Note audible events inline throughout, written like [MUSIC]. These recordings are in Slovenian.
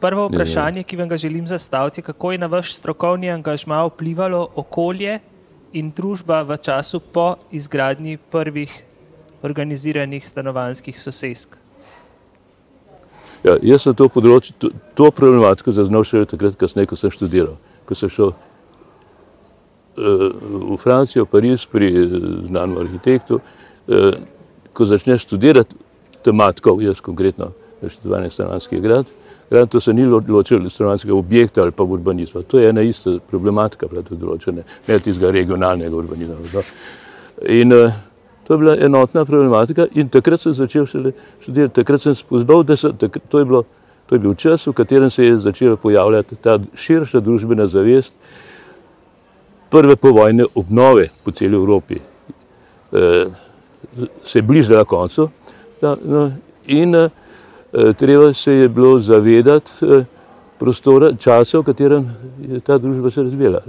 prvo vprašanje, ki vam ga želim zastaviti, je, kako je na vaš strokovni angažma vplivalo okolje in družba v času po izgradnji prvih organiziranih stanovanjskih sosesk? Ja, jaz sem to področje, to, to problematiko zaznal šele takrat, kasneje, ko sem študiral. Ko sem šel uh, v Francijo, Pariz pri znanem arhitektu, uh, ko začneš študirati tematiko, jaz konkretno študovanje stanovanjskih grad, grad, to se ni ločilo stanovanjskega objekta ali pa urbanizma. To je ena ista problematika, pravi določene, ne tistega regionalnega urbanizma. No. In uh, To je bila enotna problematika in takrat sem začel šele študirati. Takrat sem spoznal, da so, takrat, to, je bilo, to je bil čas, v katerem se je začela pojavljati ta širša družbena zavest prve povojne obnove po celi Evropi. E, se je bližala koncu da, no, in e, treba se je bilo zavedati e, prostora, časa, v katerem je ta družba se razvijala.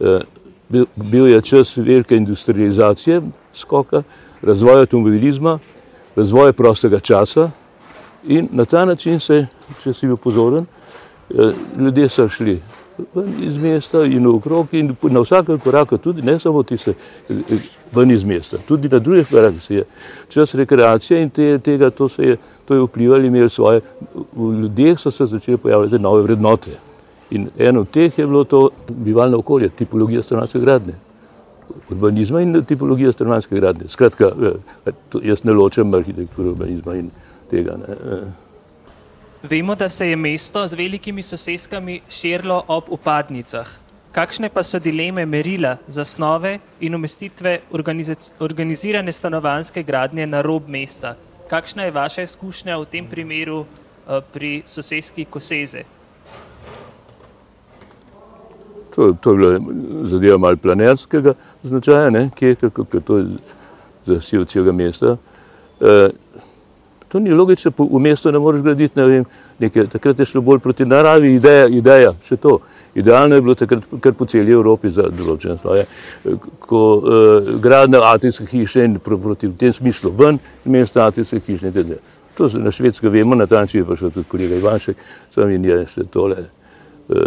E, bil, je čas velike industrializacije, skoka, razvoja automobilizma, razvoja prostega časa in na ta način se, če si bil pozoren, eh, ljudje so šli ven iz mesta in okrog in na vsakem koraku tudi, ne samo ti se eh, ven iz mesta, tudi na drugih korakih se je čas rekreacije in te, tega to se je, je vplivali, imeli svoje, v ljudeh so se začeli pojavljati nove vrednote. In eno od teh je bilo to bivalno okolje, tipologija stanovanjske gradnje urbanizma in tipologija stanovanjske gradnje. Skratka, eh, jaz ne ločem arhitekturo urbanizma in tega. Ne. Eh. Vemo, da se je mesto z velikimi soseskami širilo ob upadnicah. Kakšne pa so dileme merila za snove in umestitve organizirane stanovanjske gradnje na rob mesta? Kakšna je vaša izkušnja v tem primeru eh, pri soseski Koseze? To, to je bila zadeva mal planerskega značaja, ne, kje, kako, kako to je za siv celega mesta. E, to ni logično, v mestu ne moreš graditi, ne vem, nekaj, takrat je šlo bolj proti naravi, ideja, ideja, še to. Idealno je bilo takrat kar po celi Evropi za določene svoje, ko e, gradne atrijske hiše in proti v tem smislu ven, mesta atrijske hiše in tako. To se na švedsko vemo, na ta način je prišel tudi kolega Ivanšek, sam in je še tole. E,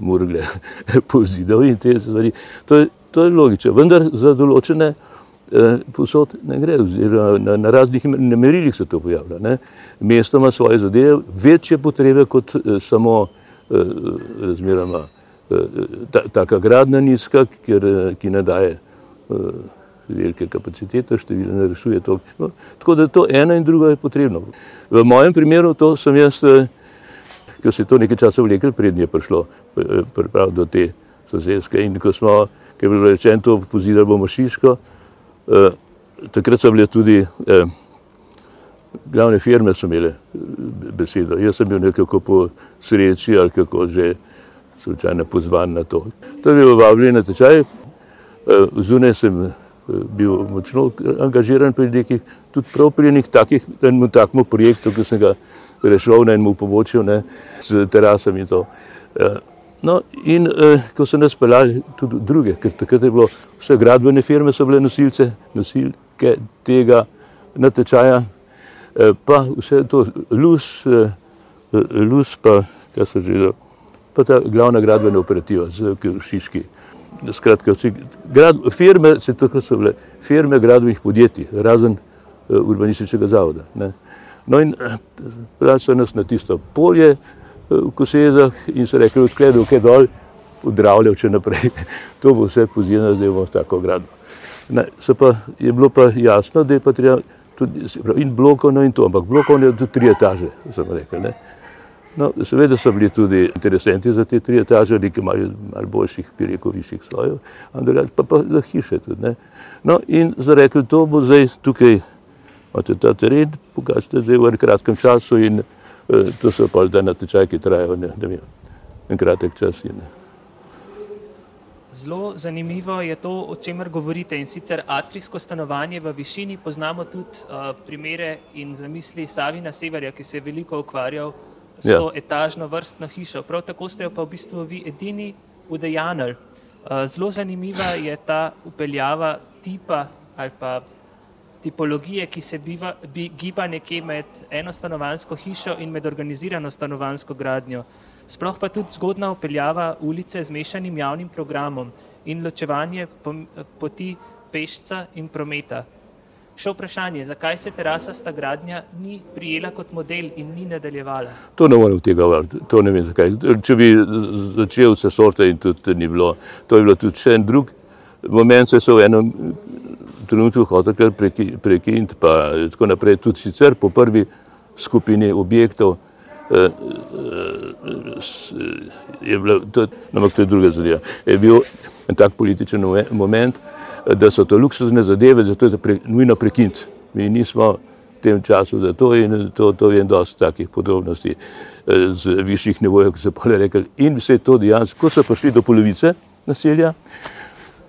murgle [LAUGHS] po zidov in te stvari. To je, to je logično, vendar za določene eh, posod ne gre, oziroma na, na raznih merilih se to pojavlja. Ne. Mesto ima svoje zadeve, večje potrebe kot eh, samo eh, razmeroma eh, ta, taka gradna nizka, ker, eh, ki ne daje eh, velike kapacitete, število ne rešuje to. No, tako da to ena in druga je potrebno. V mojem primeru to sem jaz eh, ker se je to nekaj časa vlekel, prednje prišlo eh, prav do te sosedske. In ko smo, ker je bilo rečeno, to pozidali bomo Šiško, eh, takrat so bile tudi eh, glavne firme so imele besedo. Jaz sem bil nekako po sreči ali kako že slučajno pozvan na to. To je bil vabljen na tečaj, zunaj sem bil močno angažiran pri nekih, tudi prav pri nekih takih, enem takmu projektu, ki sem ga rešil na enem pobočju s terasami in to. No, in eh, ko so nas peljali tudi druge, ker takrat je bilo vse gradbene firme so bile nosilce, nosilke tega natečaja, eh, pa vse to lus, eh, lus pa, kaj so že, pa ta glavna gradbena operativa z Šiški. Skratka, vsi, grad, firme, se tako so bile, firme gradbenih podjetij, razen eh, urbanističnega zavoda. Ne. No in so nas na tisto polje eh, v Kosezah in so rekli, odkledu, kaj dol, odravljal če naprej. [LAUGHS] To bo vse pozivno, zdaj bomo tako gradili. Pa, je bilo pa jasno, da je pa treba tudi in blokovno in to, ampak blokovno je tudi tri etaže, sem rekel. Ne. No, seveda so bili tudi interesenti za te tri etaže, nekaj malo, malo boljših, bi rekel, višjih slojev, pa pa za hiše tudi. Ne. No in so rekli, to bo zdaj tukaj imate ta teren, pokažite zdaj v kratkem času in uh, to so pa zdaj natečaj, ki trajajo ne, ne vem, en kratek čas. In, Zelo zanimivo je to, o čemer govorite in sicer atrijsko stanovanje v višini. Poznamo tudi uh, primere in zamisli Savina Severja, ki se je veliko ukvarjal s ja. to etažno vrstno hišo. Prav tako ste jo pa v bistvu vi edini udejanili. Uh, zelo zanimiva je ta upeljava tipa ali pa tipologije, ki se biva, bi, giba nekje med enostanovansko hišo in med organizirano stanovansko gradnjo. Sploh pa tudi zgodna upeljava ulice z mešanim javnim programom in ločevanje poti pešca in prometa. Še vprašanje, zakaj se terasa sta gradnja ni prijela kot model in ni nadaljevala? To ne morem tega vrti, to ne vem zakaj. Če bi začel vse sorte in tudi ni bilo, to je bilo tudi še en drug moment, se so v enem trenutku hotel kar prekiniti, pa tako naprej, tudi sicer po prvi skupini objektov je bilo, to, namak to je druga zadeva, je bil en tak političen moment, da so to luksuzne zadeve, zato je to pre, nujno prekiniti. Mi nismo v tem času za to in to, to je dosti takih podrobnosti z višjih nivojev, ki so pa rekli. In vse to dejansko, ko so prišli do polovice naselja,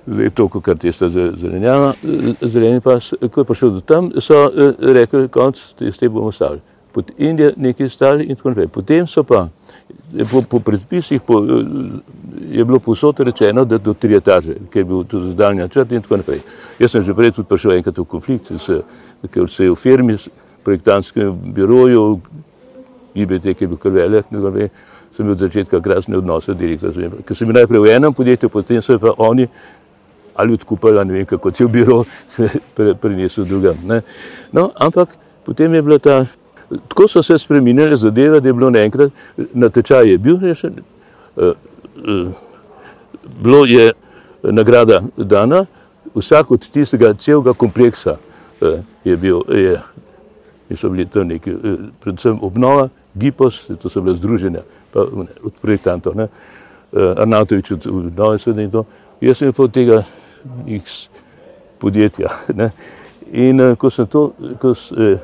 zdaj to, kar tista zelenjava, zeleni pas, ko je prišel do tam, so rekli, konc, s tem bomo stavili. Pod Indijo nekaj stali in tako naprej. Potem so pa po, po predpisih po, je bilo posod rečeno, da do tri etaže, ker je bil tudi daljni načrt in tako naprej. Jaz sem že prej tudi prišel enkrat v konflikt, ker se je v firmi, projektantskem biroju, IBT, ki je bil kar velik, sem bil od začetka krasne odnose direktorja. Ker sem bil najprej v enem podjetju, potem so pa oni ali odkupili, ne vem kako, cel biro se [LAUGHS] pre, prinesel drugam. Ne. No, ampak potem je bila ta Tako so se spremenile zadeve, da je bilo naenkrat, na tečaj je bil rešen, eh, eh, bilo je nagrada dana, vsak od tistega celega kompleksa eh, je bil, je, so bili tam neki, predvsem obnova, Gipos, to so bile združenja, pa ne, od projektantov, ne, Arnautovič od obnove sveda in to, jaz sem pa od tega x podjetja, ne, in ko sem to, ko sem,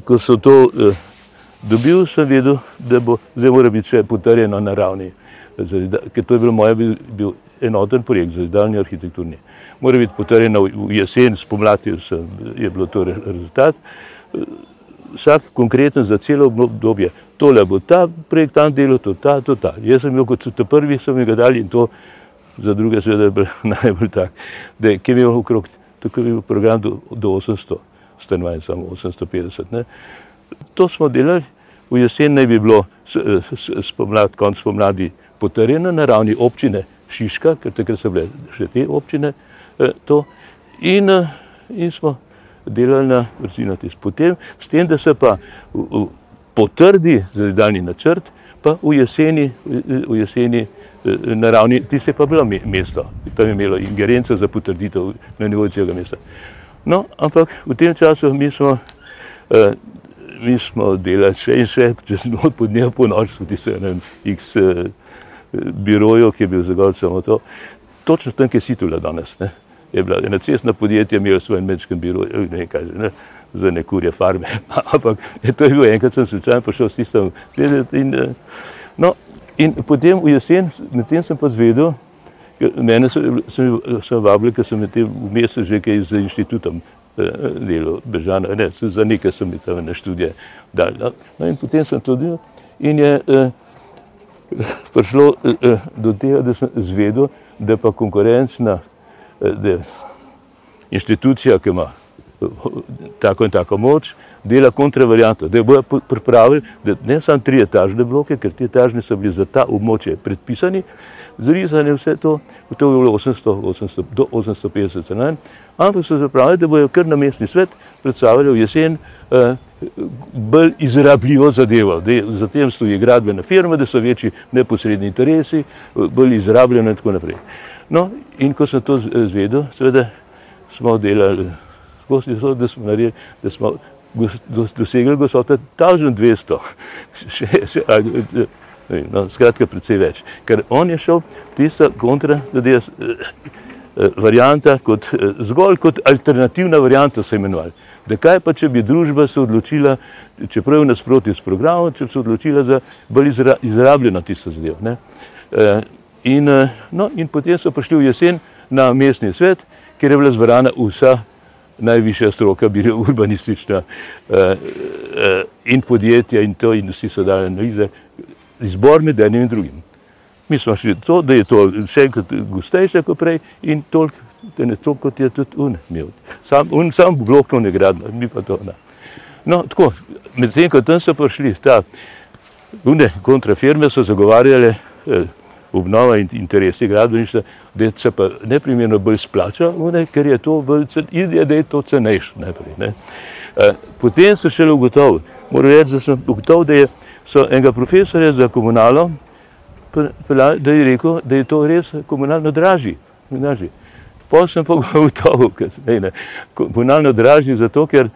ko so to eh, dobil, sem vedel, da bo zdaj mora biti še potrjeno na ravni, ker to je bil moj bil, bil enoten projekt za daljni arhitekturni. Mora biti potrjeno v jesen, spomladi je bilo to rezultat. Vsak konkreten za celo obdobje, tole bo ta projektant delal, to ta, to ta. Jaz sem bil kot ta prvi, so mi ga dali in to za druge seveda je bil [LAUGHS] najbolj tak, da je imel okrog, tako je bil program do, do 800 stanovanj, samo 850. Ne. To smo delali, v jesen naj bi bilo spomladi, konc spomladi potrjeno na ravni občine Šiška, ker takrat so bile še te občine eh, to. In, eh, in smo delali na vrzino tis. Potem, s tem, da se pa v, v, potrdi zaredalni načrt, pa v jeseni, v jeseni eh, na ravni, ti se pa bilo mesto, tam je imelo ingerenca za potrditev na nivoju celega mesta. No, ampak v tem času mi smo, uh, mi smo delali še in še, čez noč po dnevu po noč, tudi se enem x uh, biroju, ki je bil zagolj samo to. Točno tam, kjer si tule danes, ne, je bila ena cestna podjetja, imela svoj mečkem biroju, ne kaj že, ne, za nekurje farme. [LAUGHS] ampak je to je bil enkrat, sem slučajno prišel s tistem gledati in, uh, no, in potem v jesen, medtem sem pa zvedel, Mene sem, sem vabil, ker sem v mesecu že kaj z inštitutom eh, delal, Bežana, ne, za nekaj sem tam na študije dal. No. no in potem sem to delal in je eh, prišlo eh, do tega, da sem zvedel, da pa konkurenčna eh, inštitucija, ki ima eh, tako in tako moč, dela kontravarianto, da bojo pripravili, da ne samo tri etažne bloke, ker ti etažni so bili za ta območje predpisani, zrizane vse to, to je bilo 800, 800, do 850 cenaj, ampak so zapravili, da bojo kar na mestni svet predstavili v jesen eh, bolj izrabljivo zadevo, da za tem stoji gradbena firma, da so večji neposredni interesi, bolj izrabljeno in tako naprej. No, in ko sem to zvedel, seveda smo delali, da smo naredili, da smo dosegli gostoto 1200, [LAUGHS] še, še, no, skratka, precej več. Ker on je šel tista kontra, da je eh, varianta kot, eh, zgolj kot alternativna varianta se imenovala. Da kaj pa, če bi družba se odločila, čeprav je v nasprotju s programom, če bi se odločila za bolj izra, izrabljeno tisto zadevo. Eh, in, no, in potem so prišli v jesen na mestni svet, kjer je bila zbrana vsa najvišja stroka, bila urbanistična in podjetja in to, in vsi so dali analize, izbor med enim in drugim. Mi smo šli to, da je to še enkrat gostejše kot prej in toliko da ne to, kot je tudi un imel. Sam, un, sam blok ne gradno, mi pa to ne. No, tako, medtem ko tam so prišli, ta, une kontrafirme so zagovarjale eh, obnova in interesi gradbeništva, da se pa neprimerno bolj splača, une, ker je to bolj, ide, da je to cenejš najprej. Ne. Eh, potem so šele ugotovili, moram reči, da sem ugotovil, da je so enega profesorja za komunalo, da je rekel, da je to res komunalno dražji. dražji. Potem sem pa [LAUGHS] ugotovil, da je komunalno dražji zato, ker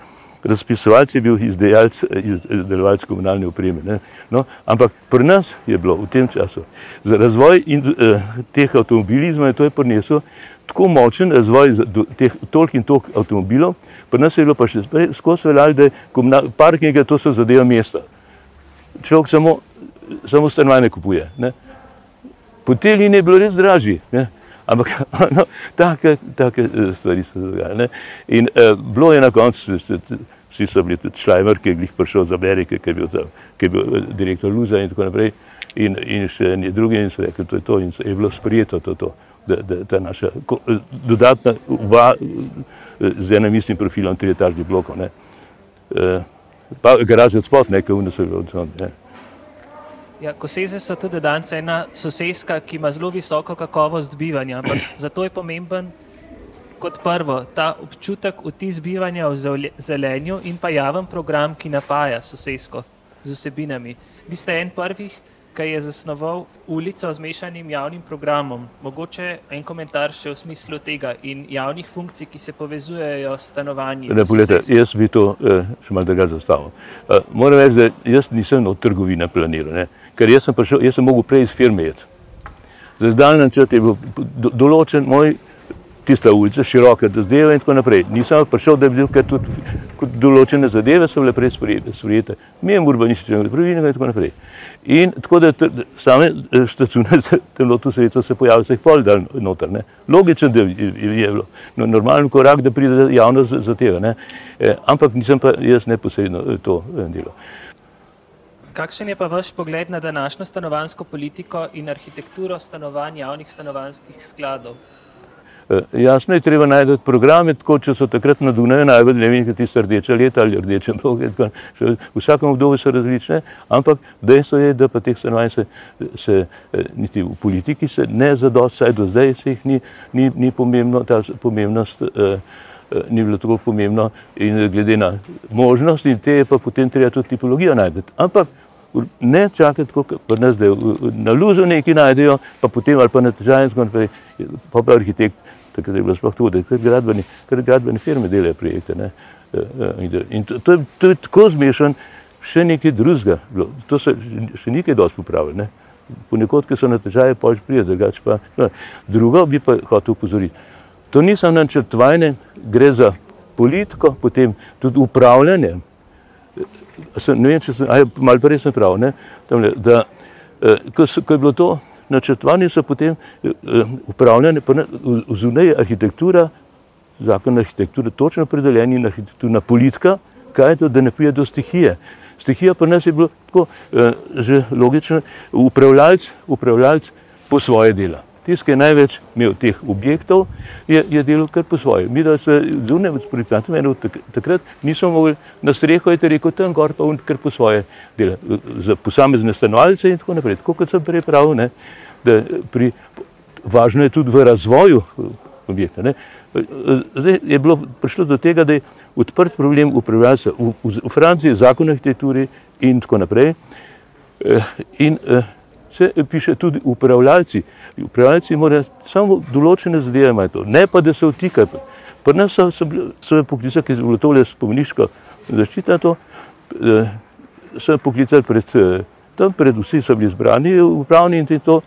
razpisovalec je bil izdelovalec komunalne opreme. No, ampak pri nas je bilo v tem času za razvoj in, eh, teh avtomobilizma, to je prinesel tako močen razvoj teh toliko in toliko avtomobilov, pri nas je bilo pa še skozi veljali, da je parking, to so zadeva mesta. Človek samo, samo stanovanje kupuje. Ne. Po tej liniji je bilo res dražji. Ne. Ampak [LAUGHS] no, take, take eh, stvari so se dogajale. In uh, bilo je na koncu, vsi so bili tudi Šlajmer, ki je glih prišel iz Amerike, ki je bil, tam, ki je bil eh, direktor Luza in tako naprej. In, in še ni drugi in so rekli, to je to in je bilo sprijeto to, to da, da ta naša dodatna oba z enim istim profilom trietažnih blokov. Ne. Pa garaže od spod, nekaj vne so bili od spod. Ja, Koseze so tudi danes ena sosedska, ki ima zelo visoko kakovost bivanja, ampak zato je pomemben kot prvo ta občutek vtis bivanja v zelenju in pa javen program, ki napaja sosedsko z vsebinami. Vi ste en prvih, ki je zasnoval ulico z mešanim javnim programom. Mogoče en komentar še v smislu tega in javnih funkcij, ki se povezujejo s stanovanji. Ne, poglede, jaz bi to eh, še malo drugače zastavil. Eh, moram reči, da jaz nisem od trgovine planiral, ne? ker jaz sem, prišel, jaz sem mogel prej iz firme jeti. Za zdaljen načrt je bil do, določen moj tista ulica, široka zadeva in tako naprej. Nisem prišel, da bi bil, ker tudi določene zadeve so bile prej sprejete, mijem urbanističnega pravilnega in tako naprej. In tako da same eh, štacune telotu sredstva se pojavljajo, se jih pol dan noter. Ne. Logičen del je, bilo, no, normalen korak, da pride javnost za, tega. Ne. E, ampak nisem pa jaz neposredno eh, to delo. Kakšen je pa vaš pogled na današnjo stanovansko politiko in arhitekturo stanovanj javnih stanovanskih skladov? Eh, jasno je, treba najti programe, tako če so takrat na Dunaju najbolj ne vem, tiste rdeče leta ali rdeče bloke, v vsakem obdobju so različne, ampak dejstvo je, da pa teh stanovanj se, se eh, niti v politiki se ne zadost, saj do zdaj se jih ni, ni, ni pomembno, ta pomembnost eh, ni bilo tako pomembno in glede na možnost in te je pa potem treba tudi tipologijo najti. Ampak ne čakati, kot pri nas, da na luzu nekaj najdejo, pa potem ali pa na težavah, pa pa arhitekt, takrat je bilo sploh to, da kar gradbeni, kar gradbeni firme delajo projekte. Ne. E, e, in to, to, je, to je tako zmešan, še nekaj drugega, to se še nekaj dosti popravili. Ne. Ponekod, ki so na težave, pa že prije, drugače pa. No. Drugo bi pa hotel upozoriti. To niso načrtovanje, gre za politiko, potem tudi upravljanje sem, ne vem, če sem, aj, malo prej sem prav, ne, tamle, da eh, ko, so, ko je bilo to načrtovanje, so potem eh, upravljane, pa zunaj arhitektura, zakon arhitekture, točno predeljeni in arhitekturna politika, kaj je to, da ne prije do stihije. Stihija pa nas je bilo tako eh, že logično, upravljalc, upravljalc po svoje dela. Tisti, ki je največ imel teh objektov, je, je delal kar po svoje. Mi, da se zunaj s projektantom, takrat nismo mogli na streho, je rekel, tam gor pa on kar po svoje dela. Za posamezne stanovalce in tako naprej. Tako kot sem prej pravil, ne, da pri, važno je tudi v razvoju objekta. Ne. Zdaj je bilo prišlo do tega, da je odprt problem upravljalca v, v, v Franciji, zakon o arhitekturi in tako naprej. Eh, in, in, eh, se piše tudi upravljalci. Upravljalci morajo samo določene zadeve imeti, ne pa da se vtikajo. Pri nas so, so, so poklicali, ki so bili tole spomeniško zaščita, to eh, so poklicali pred, eh, tam, pred vsi so bili zbrani, upravni in to,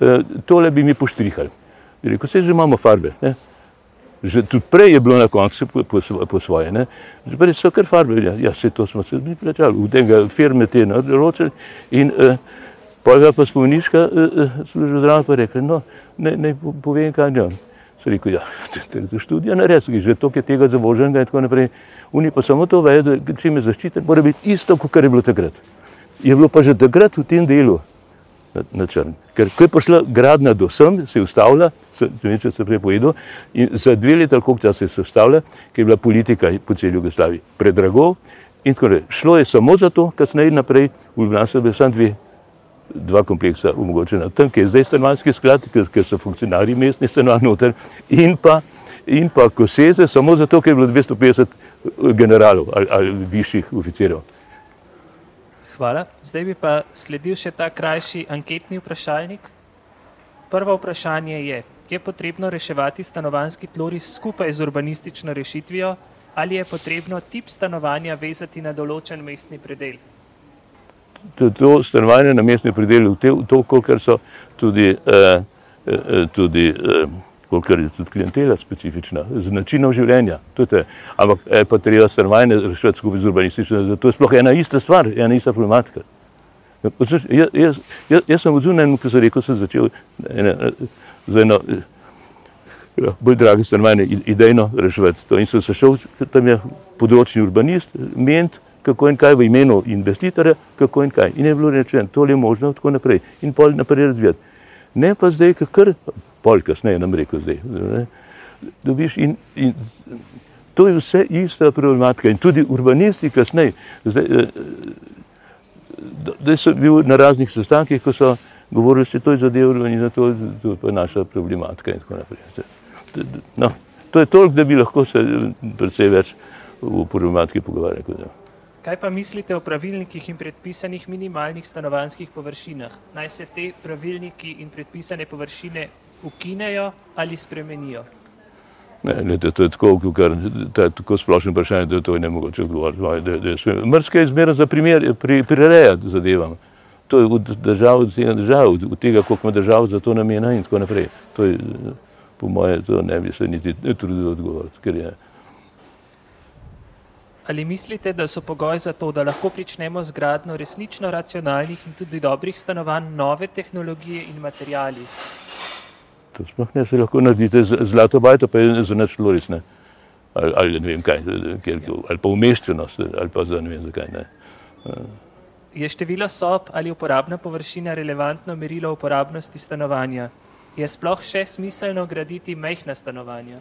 eh, tole bi mi poštrihali. Rekel, se že imamo farbe. Ne? Že tudi prej je bilo na koncu po, po, po svoje, ne? že prej so kar farbe, ja, ja se to smo se mi plačali, v tega firme te naročili in eh, Pojga pa spomeniška uh, uh, služba zdrava pa rekla, no, ne, ne povem, [LAUGHS] kaj je on. So rekel, ja, to študija naredi, že to, ki je tega zavoženega in tako naprej. Oni pa samo to vedo, če me zaščite, mora biti isto, kot je bilo takrat. Je bilo pa že takrat v tem delu, na, na črn. Ker ko je prišla gradna do sem, se je ustavila, vem, če se prej povedal, in za dve leti ali koliko časa se je ustavila, ker je bila politika po celi Jugoslaviji predrago in tako naprej. Šlo je samo za to, kasneje naprej, v Ljubljani so bili samo dve, dva kompleksa omogočena. Tam, kjer je zdaj stanovanski sklad, ker, ker so funkcionarji mestni stanovanj noter in pa in pa koseze, samo zato, ker je bilo 250 generalov ali, ali višjih oficirjev. Hvala. Zdaj bi pa sledil še ta krajši anketni vprašalnik. Prvo vprašanje je, je potrebno reševati stanovanski tloris skupaj z urbanistično rešitvijo ali je potrebno tip stanovanja vezati na določen mestni predel? To, stanovanje na mestni predel, to, kolikor so tudi, eh, eh, tudi eh, kolikor je tudi klientela specifična, z načinom življenja. Ampak je pa treba stanovanje rešiti skupaj z urbanistično, to je sploh ena ista stvar, ena ista problematika. Jaz, jaz, jaz, jaz sem odzunaj, ko sem rekel, sem začel ene, z eno ja, bolj drage stanovanje idejno reševati. To. In sem se šel, tam je področni urbanist, ment, kako in kaj v imenu investitorja, kako in kaj. In je bilo rečeno, to je možno, tako naprej. In pol naprej razvijati. Ne pa zdaj, kar pol kasneje nam rekel zdaj. Ne, dobiš in, in to je vse ista problematika in tudi urbanisti kasneje. Zdaj, zdaj eh, sem bil na raznih sestankih, ko so govorili, da se to je zadevalo in da to, to je naša problematika in tako naprej. No, to je toliko, da bi lahko se predvsej več v problematiki pogovarjali. Kaj pa mislite o pravilnikih in predpisanih minimalnih stanovanjskih površinah? Naj se te pravilniki in predpisane površine ukinejo ali spremenijo? Ne, lete, to je tako, kar, to je tako splošno vprašanje, da to je ne mogoče odgovoriti. Mrske je zmeraj za primer, pri, prirejati zadevam. To je v državi, od tega držav, od tega, koliko ima držav za to namena in tako naprej. To je, po moje, to ne bi se niti trudil odgovoriti, ker je. Ali mislite, da so pogoji za to, da lahko pričnemo z gradno resnično racionalnih in tudi dobrih stanovanj, nove tehnologije in materijali? To sploh ne se lahko naredite, zlato bajto pa je za nič loris. Ali, ali ne vem kaj, kjer, ali pa umeščenost, ali pa za ne vem zakaj, ne. Je število sob ali uporabna površina relevantno merilo uporabnosti stanovanja? Je sploh še smiselno graditi mehna stanovanja?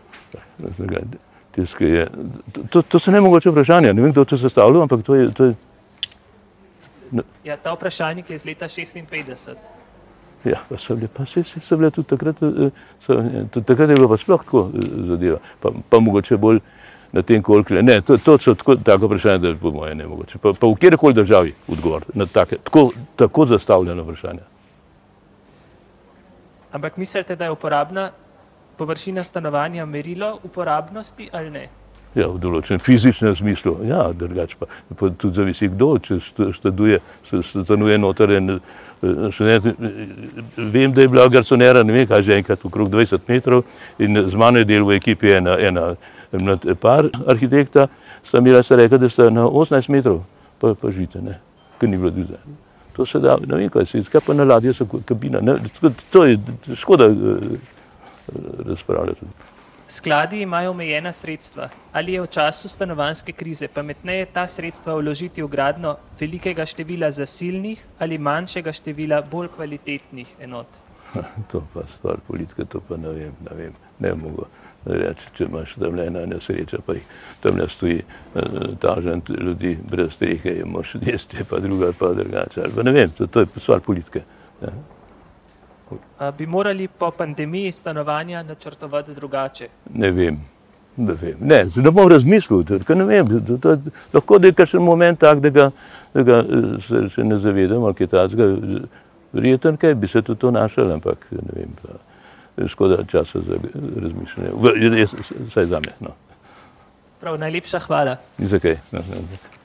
Tiske je, to, to so nemogoče vprašanja, ne vem, kdo to sestavlja, ampak to je... To je... Ja, ta vprašalnik je iz leta 56. Ja, pa so bile, pa se, se so bile tudi takrat, eh, so, tudi takrat je bilo pa sploh tako eh, zadeva, pa, pa mogoče bolj na tem, koliko je. Ne, to, to so tako, tako vprašanje, da je po moje ne mogoče. Pa, pa v kjerkoli državi odgovor na take, tako, tako zastavljeno vprašanje. Ampak mislite, da je uporabna površina stanovanja merilo uporabnosti ali ne? Ja, v določenem fizičnem smislu, ja, drugač pa, pa tudi zavisi kdo, če študuje, stanuje noter en eh, študent. Vem, da je bila garsonera, ne vem, kaj že enkrat, okrog 20 metrov in z mano je del v ekipi ena, ena, ena par arhitekta, sta mi se rekla, da sta na 18 metrov, pa, pa žite, ne, ker ni bilo dviza. To se da, ne vem, kaj se, kaj pa na ladje so kabina, ne, to je škoda eh, razpravljati. Skladi imajo omejena sredstva. Ali je v času stanovanske krize pametneje ta sredstva vložiti v gradno velikega števila zasilnih ali manjšega števila bolj kvalitetnih enot? [LAUGHS] To pa stvar politike, to pa ne vem, ne vem, ne mogo reči, če imaš tam ena nesreča, pa jih tam ne stoji eh, tažen ljudi brez strehe, imaš [LAUGHS] jesti, pa druga pa drugače, ali pa ne vem, to, to je stvar politike. Ja. Bi morali po pandemiji stanovanja načrtovati drugače? Ne vem. Ne, vem. ne, ne bom razmislil, ker ne vem. To, to, lahko da je kakšen moment tak, da ga, da ga se še ne zavedam, ali kaj takega. Verjetno, kaj bi se tudi to našel, ampak ne vem. Pa, škoda časa za razmišljanje. Vsaj za me. No. Prav, najlepša hvala. Ni za kaj. No, no.